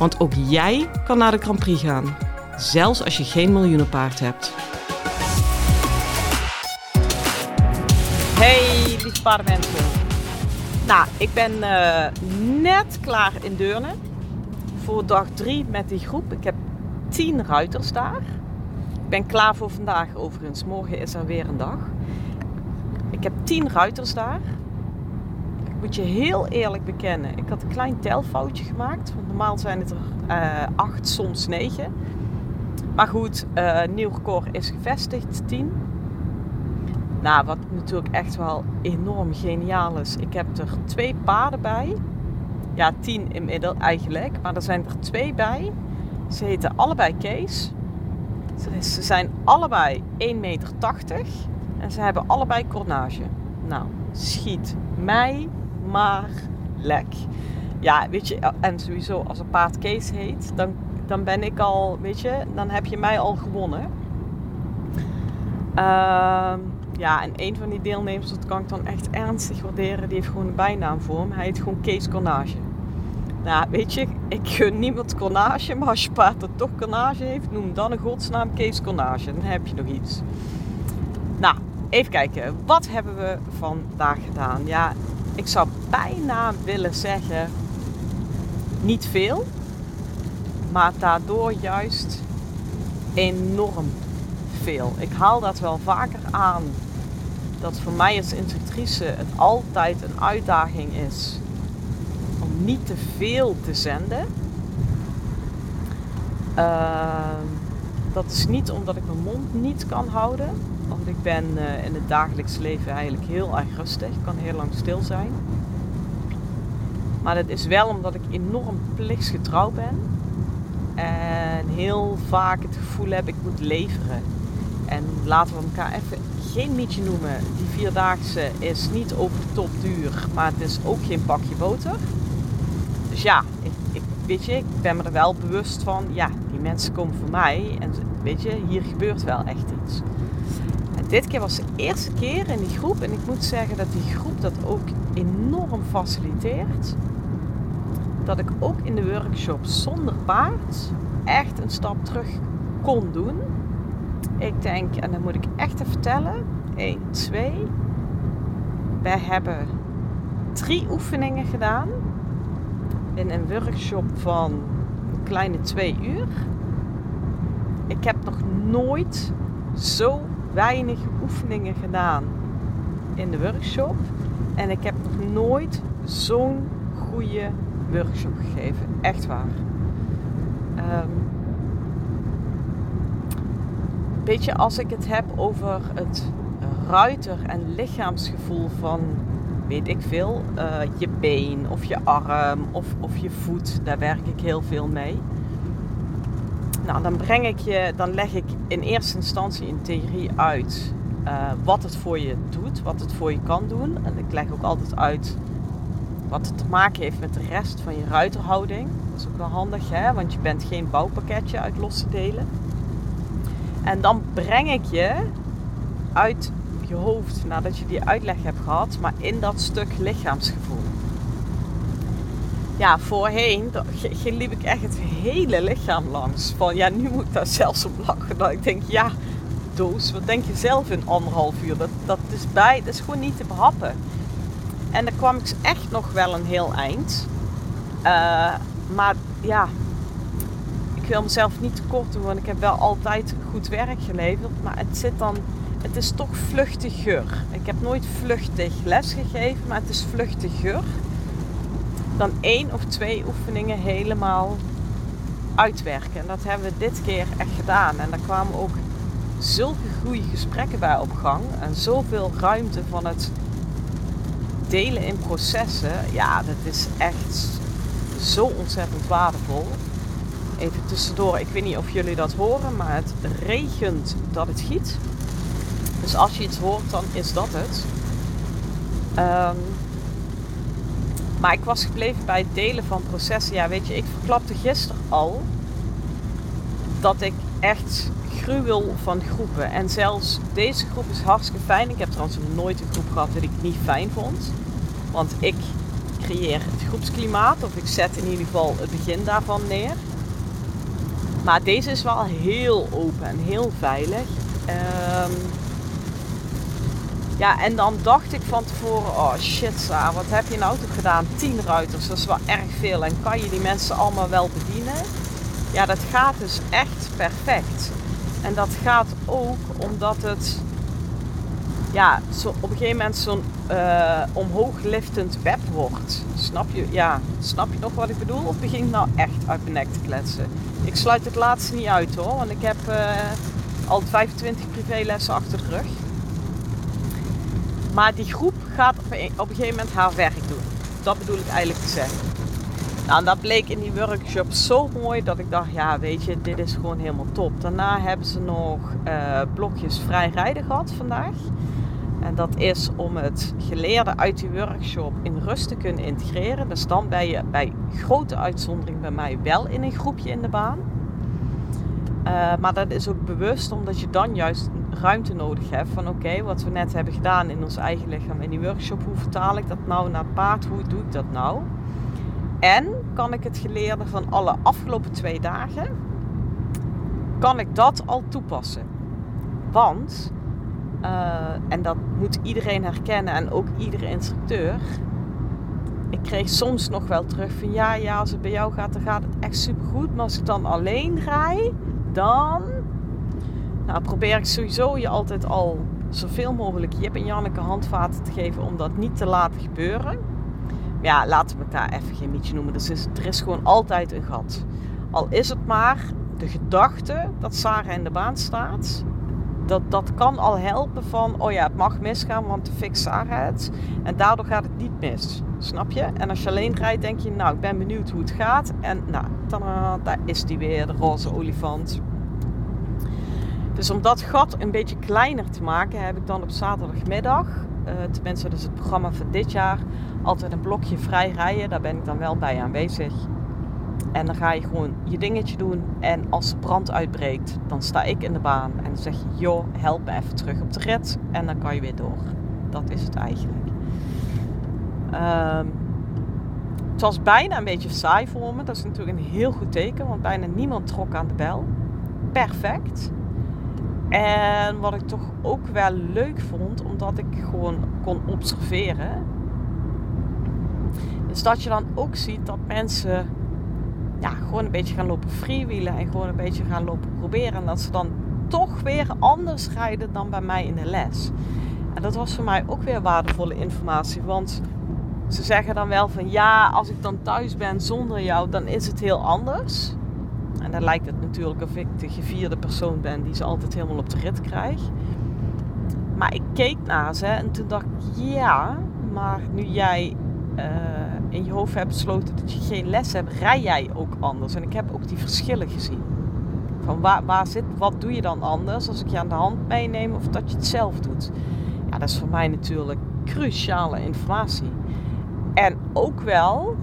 Want ook jij kan naar de Grand Prix gaan, zelfs als je geen miljoenenpaard hebt. Hey, lieve paardenmensen. Nou, ik ben eh, net klaar in Deurne voor dag 3 met die groep. Ik heb 10 ruiters daar. Ik ben klaar voor vandaag overigens. Morgen is er weer een dag. Ik heb 10 ruiters daar moet je heel eerlijk bekennen. Ik had een klein telfoutje gemaakt. Want normaal zijn het er uh, acht, soms negen. Maar goed, uh, nieuw record is gevestigd, 10. Nou, wat natuurlijk echt wel enorm geniaal is. Ik heb er twee paarden bij. Ja, tien inmiddels eigenlijk. Maar er zijn er twee bij. Ze heten allebei Kees. Ze zijn allebei 1,80 meter. En ze hebben allebei cornage. Nou, schiet mij maar lek. Ja, weet je, en sowieso als een paard Kees heet, dan, dan ben ik al, weet je, dan heb je mij al gewonnen. Uh, ja, en een van die deelnemers, dat kan ik dan echt ernstig waarderen, die heeft gewoon een bijnaam voor hem. Hij heet gewoon Kees Cornage. Nou, weet je, ik gun niemand cornage, maar als je paard er toch cornage heeft, noem dan een godsnaam Kees Cornage. Dan heb je nog iets. Nou, even kijken. Wat hebben we vandaag gedaan? Ja, ik zou bijna willen zeggen, niet veel, maar daardoor juist enorm veel. Ik haal dat wel vaker aan. Dat voor mij als instructrice het altijd een uitdaging is om niet te veel te zenden. Ehm, dat is niet omdat ik mijn mond niet kan houden, ik ben uh, in het dagelijks leven eigenlijk heel erg rustig. Ik kan heel lang stil zijn. Maar dat is wel omdat ik enorm plichtsgetrouw ben. En heel vaak het gevoel heb ik moet leveren. En laten we elkaar even geen mietje noemen. Die vierdaagse is niet over de top duur, maar het is ook geen pakje boter. Dus ja, ik, weet je, ik ben me er wel bewust van. Ja, die mensen komen voor mij. En weet je, hier gebeurt wel echt iets dit keer was de eerste keer in die groep. En ik moet zeggen dat die groep dat ook enorm faciliteert. Dat ik ook in de workshop zonder paard echt een stap terug kon doen. Ik denk, en dan moet ik echt even vertellen. 1, 2. Wij hebben drie oefeningen gedaan. In een workshop van een kleine twee uur. Ik heb nog nooit zo weinig oefeningen gedaan in de workshop. En ik heb nog nooit zo'n goede workshop gegeven. Echt waar. Um, weet je, als ik het heb over het ruiter- en lichaamsgevoel van, weet ik veel, uh, je been of je arm of, of je voet, daar werk ik heel veel mee. Nou, dan breng ik je, dan leg ik in eerste instantie in theorie uit uh, wat het voor je doet, wat het voor je kan doen. En ik leg ook altijd uit wat het te maken heeft met de rest van je ruiterhouding. Dat is ook wel handig, hè? want je bent geen bouwpakketje uit losse delen. En dan breng ik je uit je hoofd, nadat je die uitleg hebt gehad, maar in dat stuk lichaamsgevoel ja, voorheen liep ik echt het hele lichaam langs. Van ja, nu moet ik daar zelfs op lachen. Dat ik denk, ja, doos, wat denk je zelf in anderhalf uur? Dat, dat, is bij, dat is gewoon niet te behappen. En dan kwam ik echt nog wel een heel eind. Uh, maar ja, ik wil mezelf niet te kort doen, want ik heb wel altijd goed werk geleverd. Maar het zit dan, het is toch vluchtiger. Ik heb nooit vluchtig les gegeven, maar het is vluchtiger dan één of twee oefeningen helemaal uitwerken. En dat hebben we dit keer echt gedaan. En daar kwamen ook zulke goede gesprekken bij op gang. En zoveel ruimte van het delen in processen. Ja, dat is echt zo ontzettend waardevol. even tussendoor. Ik weet niet of jullie dat horen, maar het regent dat het giet. Dus als je iets hoort, dan is dat het. Um, maar ik was gebleven bij het delen van processen. Ja, weet je, ik verklapte gisteren al dat ik echt gruwel van groepen. En zelfs deze groep is hartstikke fijn. Ik heb trouwens nooit een groep gehad die ik niet fijn vond. Want ik creëer het groepsklimaat, of ik zet in ieder geval het begin daarvan neer. Maar deze is wel heel open en heel veilig. Um, ja, en dan dacht ik van tevoren, oh shit wat heb je nou toch gedaan? Tien ruiters, dat is wel erg veel. En kan je die mensen allemaal wel bedienen? Ja, dat gaat dus echt perfect. En dat gaat ook omdat het ja, zo, op een gegeven moment zo'n uh, omhoogliftend web wordt. Snap je, ja, snap je nog wat ik bedoel? Of begin ik nou echt uit mijn nek te kletsen? Ik sluit het laatste niet uit hoor, want ik heb uh, al 25 privélessen achter de rug. Maar die groep gaat op een, gegeven moment haar werk doen. Dat bedoel ik eigenlijk te zeggen. Nou, en dat bleek in die workshop zo mooi dat ik dacht, ja weet je, dit is gewoon helemaal top. Daarna hebben ze nog uh, blokjes vrij rijden gehad vandaag. En dat is om het geleerde uit die workshop in rust te kunnen integreren. Dus dan ben je bij grote uitzondering bij mij wel in een groepje in de baan. Uh, maar dat is ook bewust omdat je dan juist ruimte nodig hebt. Van oké, wat we net hebben gedaan in ons eigen lichaam in die workshop, hoe vertaal ik dat nou naar paard? Hoe doe ik dat nou? En kan ik het geleerde van alle afgelopen twee dagen, kan ik dat al toepassen? Want, uh, en dat moet iedereen herkennen en ook iedere instructeur. Ik kreeg soms nog wel terug van ja, ja, als het bij jou gaat, dan gaat het echt super goed. Maar als ik dan alleen rij, dan nou, probeer ik sowieso je altijd al zoveel mogelijk Jip en Janneke handvaten te geven om dat niet te laten gebeuren. Ja, laten we elkaar even geen mietje noemen. Dus er is gewoon altijd een gat. Al is het maar de gedachte dat Sarah in de baan staat. Dat, dat kan al helpen van, oh ja, het mag misgaan, want de fix Sarah het. En daardoor gaat het niet mis. Snap je? En als je alleen rijdt, denk je, nou, ik ben benieuwd hoe het gaat. En nou, dan, daar is die weer, de roze olifant. Dus om dat gat een beetje kleiner te maken, heb ik dan op zaterdagmiddag, uh, tenminste is het programma van dit jaar, altijd een blokje vrij rijden. Daar ben ik dan wel bij aanwezig. En dan ga je gewoon je dingetje doen. En als de brand uitbreekt, dan sta ik in de baan. En dan zeg je, joh, help me even terug op de rit. En dan kan je weer door. Dat is het eigenlijk. Um, het was bijna een beetje saai voor me. Dat is natuurlijk een heel goed teken, want bijna niemand trok aan de bel. Perfect. En wat ik toch ook wel leuk vond, omdat ik gewoon kon observeren, is dat je dan ook ziet dat mensen ja, gewoon een beetje gaan lopen freewheelen en gewoon een beetje gaan lopen proberen. En dat ze dan toch weer anders rijden dan bij mij in de les. En dat was voor mij ook weer waardevolle informatie, want ze zeggen dan wel van ja, als ik dan thuis ben zonder jou, dan is het heel anders. En dan lijkt het natuurlijk of ik de gevierde persoon ben die ze altijd helemaal op de rit krijgt. Maar ik keek naar ze en toen dacht ik, ja, maar nu jij uh, in je hoofd hebt besloten dat je geen les hebt, rij jij ook anders. En ik heb ook die verschillen gezien. Van waar, waar zit, wat doe je dan anders als ik je aan de hand meeneem of dat je het zelf doet? Ja, dat is voor mij natuurlijk cruciale informatie. En ook wel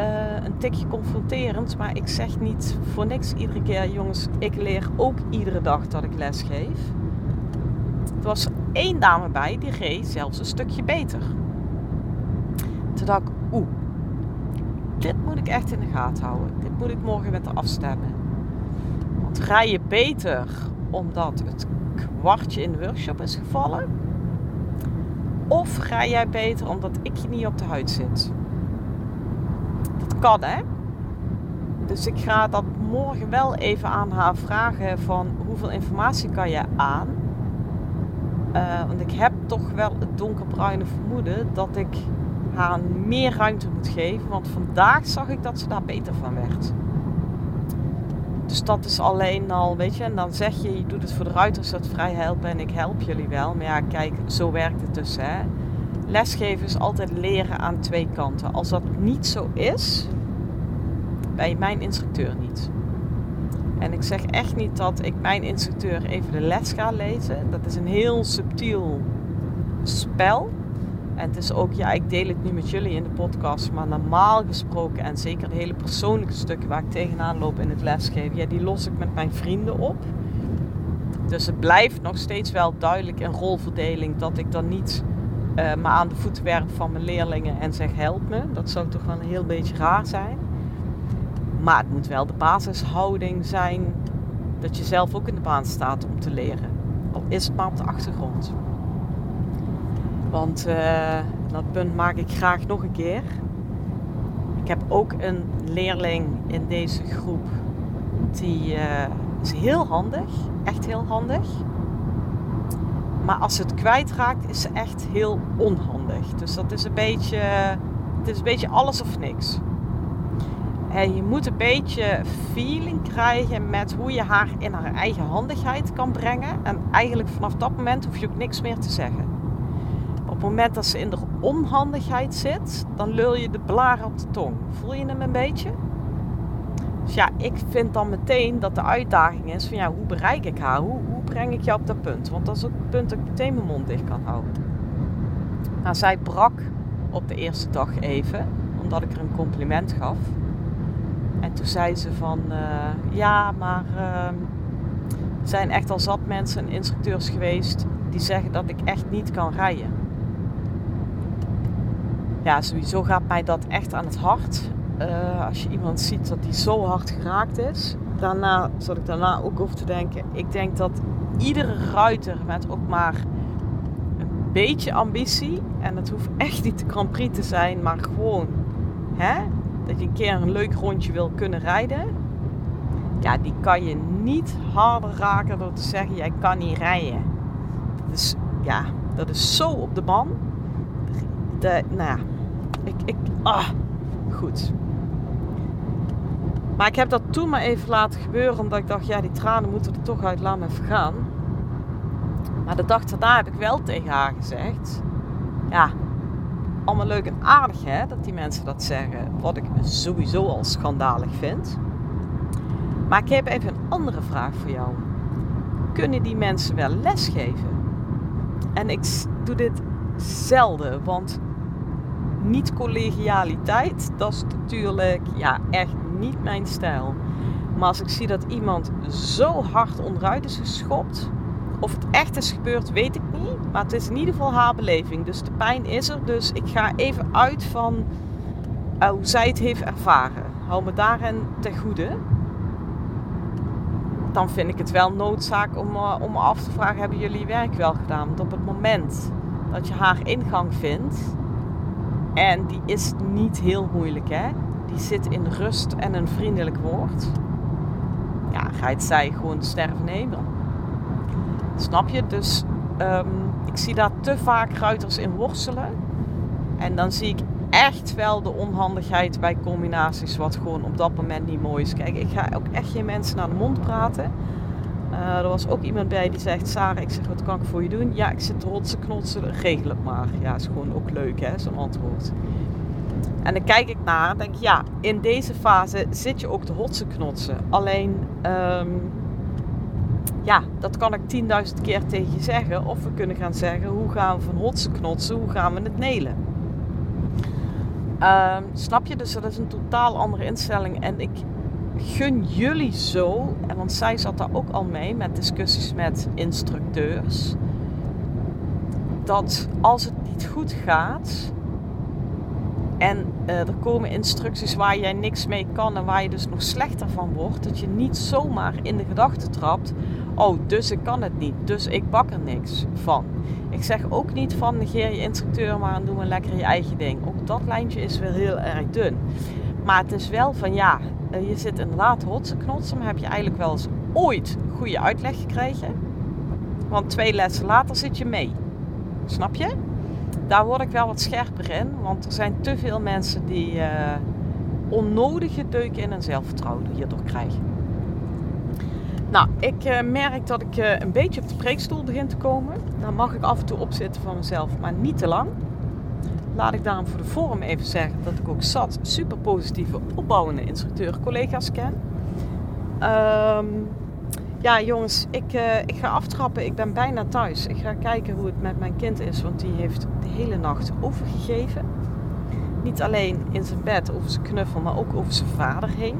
uh, een tikje confronterend. Maar ik zeg niet voor niks iedere keer, jongens, ik leer ook iedere dag dat ik les geef. Er was één dame bij die reed zelfs een stukje beter. Toen dacht ik, oeh, dit moet ik echt in de gaten houden. Dit moet ik morgen met haar afstemmen. Want rij je beter omdat het kwartje in de workshop is gevallen? Of ga jij beter omdat ik je niet op de huid zit? Hè. Dus ik ga dat morgen wel even aan haar vragen van hoeveel informatie kan je aan. Uh, want ik heb toch wel het donkerbruine vermoeden dat ik haar meer ruimte moet geven. Want vandaag zag ik dat ze daar beter van werd. Dus dat is alleen al, weet je, en dan zeg je, je doet het voor de ruiters dat vrij helpen en ik help jullie wel. Maar ja, kijk, zo werkt het dus, hè lesgeven is altijd leren aan twee kanten. Als dat niet zo is, je mijn instructeur niet. En ik zeg echt niet dat ik mijn instructeur even de les ga lezen. Dat is een heel subtiel spel. En het is ook, ja, ik deel het nu met jullie in de podcast, maar normaal gesproken en zeker de hele persoonlijke stukken waar ik tegenaan loop in het lesgeven, ja, die los ik met mijn vrienden op. Dus het blijft nog steeds wel duidelijk een rolverdeling dat ik dan niet uh, me aan de voeten werp van mijn leerlingen en zeg help me. Dat zou toch wel een heel beetje raar zijn. Maar het moet wel de basishouding zijn dat je zelf ook in de baan staat om te leren. Al is het maar op de achtergrond. Want uh, dat punt maak ik graag nog een keer. Ik heb ook een leerling in deze groep die uh, is heel handig, echt heel handig. Maar als het kwijtraakt, is echt heel onhandig. Dus dat is een beetje, het is een beetje alles of niks. En je moet een beetje feeling krijgen met hoe je haar in haar eigen handigheid kan brengen. En eigenlijk vanaf dat moment hoef je ook niks meer te zeggen. Op het moment dat ze in de onhandigheid zit, dan lul je de blaar op de tong. Voel je hem een beetje? Dus ja, ik vind dan meteen dat de uitdaging is van ja, hoe bereik ik haar? Hoe, hoe breng ik jou op dat punt? Want dat is ook het punt dat ik meteen mijn mond dicht kan houden. Nou, zij brak op de eerste dag even, omdat ik er een compliment gaf. En toen zei ze van, uh, ja, maar uh, er zijn echt al zat mensen en instructeurs geweest die zeggen dat ik echt niet kan rijden. Ja, sowieso gaat mij dat echt aan het hart. Uh, als je iemand ziet dat die zo hard geraakt is. Daarna zat ik daarna ook over te denken. Ik denk dat iedere ruiter met ook maar een beetje ambitie. En het hoeft echt niet de Grand Prix te zijn, maar gewoon hè, dat je een keer een leuk rondje wil kunnen rijden. Ja, die kan je niet harder raken door te zeggen: jij kan niet rijden. Dus ja, dat is zo op de ban. De, nou ja, ik, ik, ah, goed. Maar ik heb dat toen maar even laten gebeuren, omdat ik dacht, ja, die tranen moeten er toch uit, even gaan. Maar de dag daarna heb ik wel tegen haar gezegd, ja, allemaal leuk en aardig hè, dat die mensen dat zeggen, wat ik sowieso al schandalig vind. Maar ik heb even een andere vraag voor jou. Kunnen die mensen wel lesgeven? En ik doe dit zelden, want niet collegialiteit, dat is natuurlijk ja, echt niet mijn stijl. Maar als ik zie dat iemand zo hard onderuit is geschopt, of het echt is gebeurd, weet ik niet. Maar het is in ieder geval haar beleving. Dus de pijn is er. Dus ik ga even uit van uh, hoe zij het heeft ervaren. Hou me daarin ten goede. Dan vind ik het wel noodzaak om, uh, om af te vragen: hebben jullie werk wel gedaan? Want op het moment dat je haar ingang vindt, en die is niet heel moeilijk, hè? Die zit in rust en een vriendelijk woord. Ja, ga het zij gewoon sterven nemen. Snap je? Dus um, ik zie daar te vaak ruiters in worstelen. En dan zie ik echt wel de onhandigheid bij combinaties wat gewoon op dat moment niet mooi is. Kijk, ik ga ook echt geen mensen naar de mond praten. Uh, er was ook iemand bij die zegt, Sarah, ik zeg, wat kan ik voor je doen? Ja, ik zit te knotsen, regel het maar. Ja, is gewoon ook leuk hè, zo'n antwoord. En dan kijk ik naar en denk ja, in deze fase zit je ook te hotsen knotsen. Alleen, um, ja, dat kan ik 10.000 keer tegen je zeggen. Of we kunnen gaan zeggen, hoe gaan we van hotsen knotsen, hoe gaan we het nelen? Um, snap je? Dus dat is een totaal andere instelling. En ik gun jullie zo, en want zij zat daar ook al mee met discussies met instructeurs. Dat als het niet goed gaat, en uh, er komen instructies waar jij niks mee kan en waar je dus nog slechter van wordt. Dat je niet zomaar in de gedachte trapt. Oh, dus ik kan het niet. Dus ik bak er niks van. Ik zeg ook niet van negeer je instructeur maar en doe maar lekker je eigen ding. Ook dat lijntje is wel heel erg dun. Maar het is wel van ja, eh, je zit inderdaad hotse knotsen. Maar heb je eigenlijk wel eens ooit goede uitleg gekregen? Want twee lessen later zit je mee. Snap je? Daar word ik wel wat scherper in. Want er zijn te veel mensen die uh, onnodige deuken in hun zelfvertrouwen hierdoor krijgen. Nou, ik uh, merk dat ik uh, een beetje op de preekstoel begin te komen. Daar mag ik af en toe opzitten van mezelf, maar niet te lang. Laat ik daarom voor de vorm even zeggen dat ik ook zat super positieve opbouwende instructeur collega's ken. Ehm, ja, jongens, ik, eh, ik ga aftrappen. Ik ben bijna thuis. Ik ga kijken hoe het met mijn kind is, want die heeft de hele nacht overgegeven. Niet alleen in zijn bed over zijn knuffel, maar ook over zijn vader heen.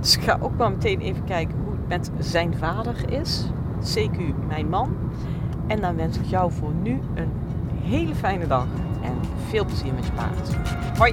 Dus ik ga ook maar meteen even kijken hoe het met zijn vader is. CQ, mijn man. En dan wens ik jou voor nu een hele fijne dag en veel plezier met je paard. Hoi!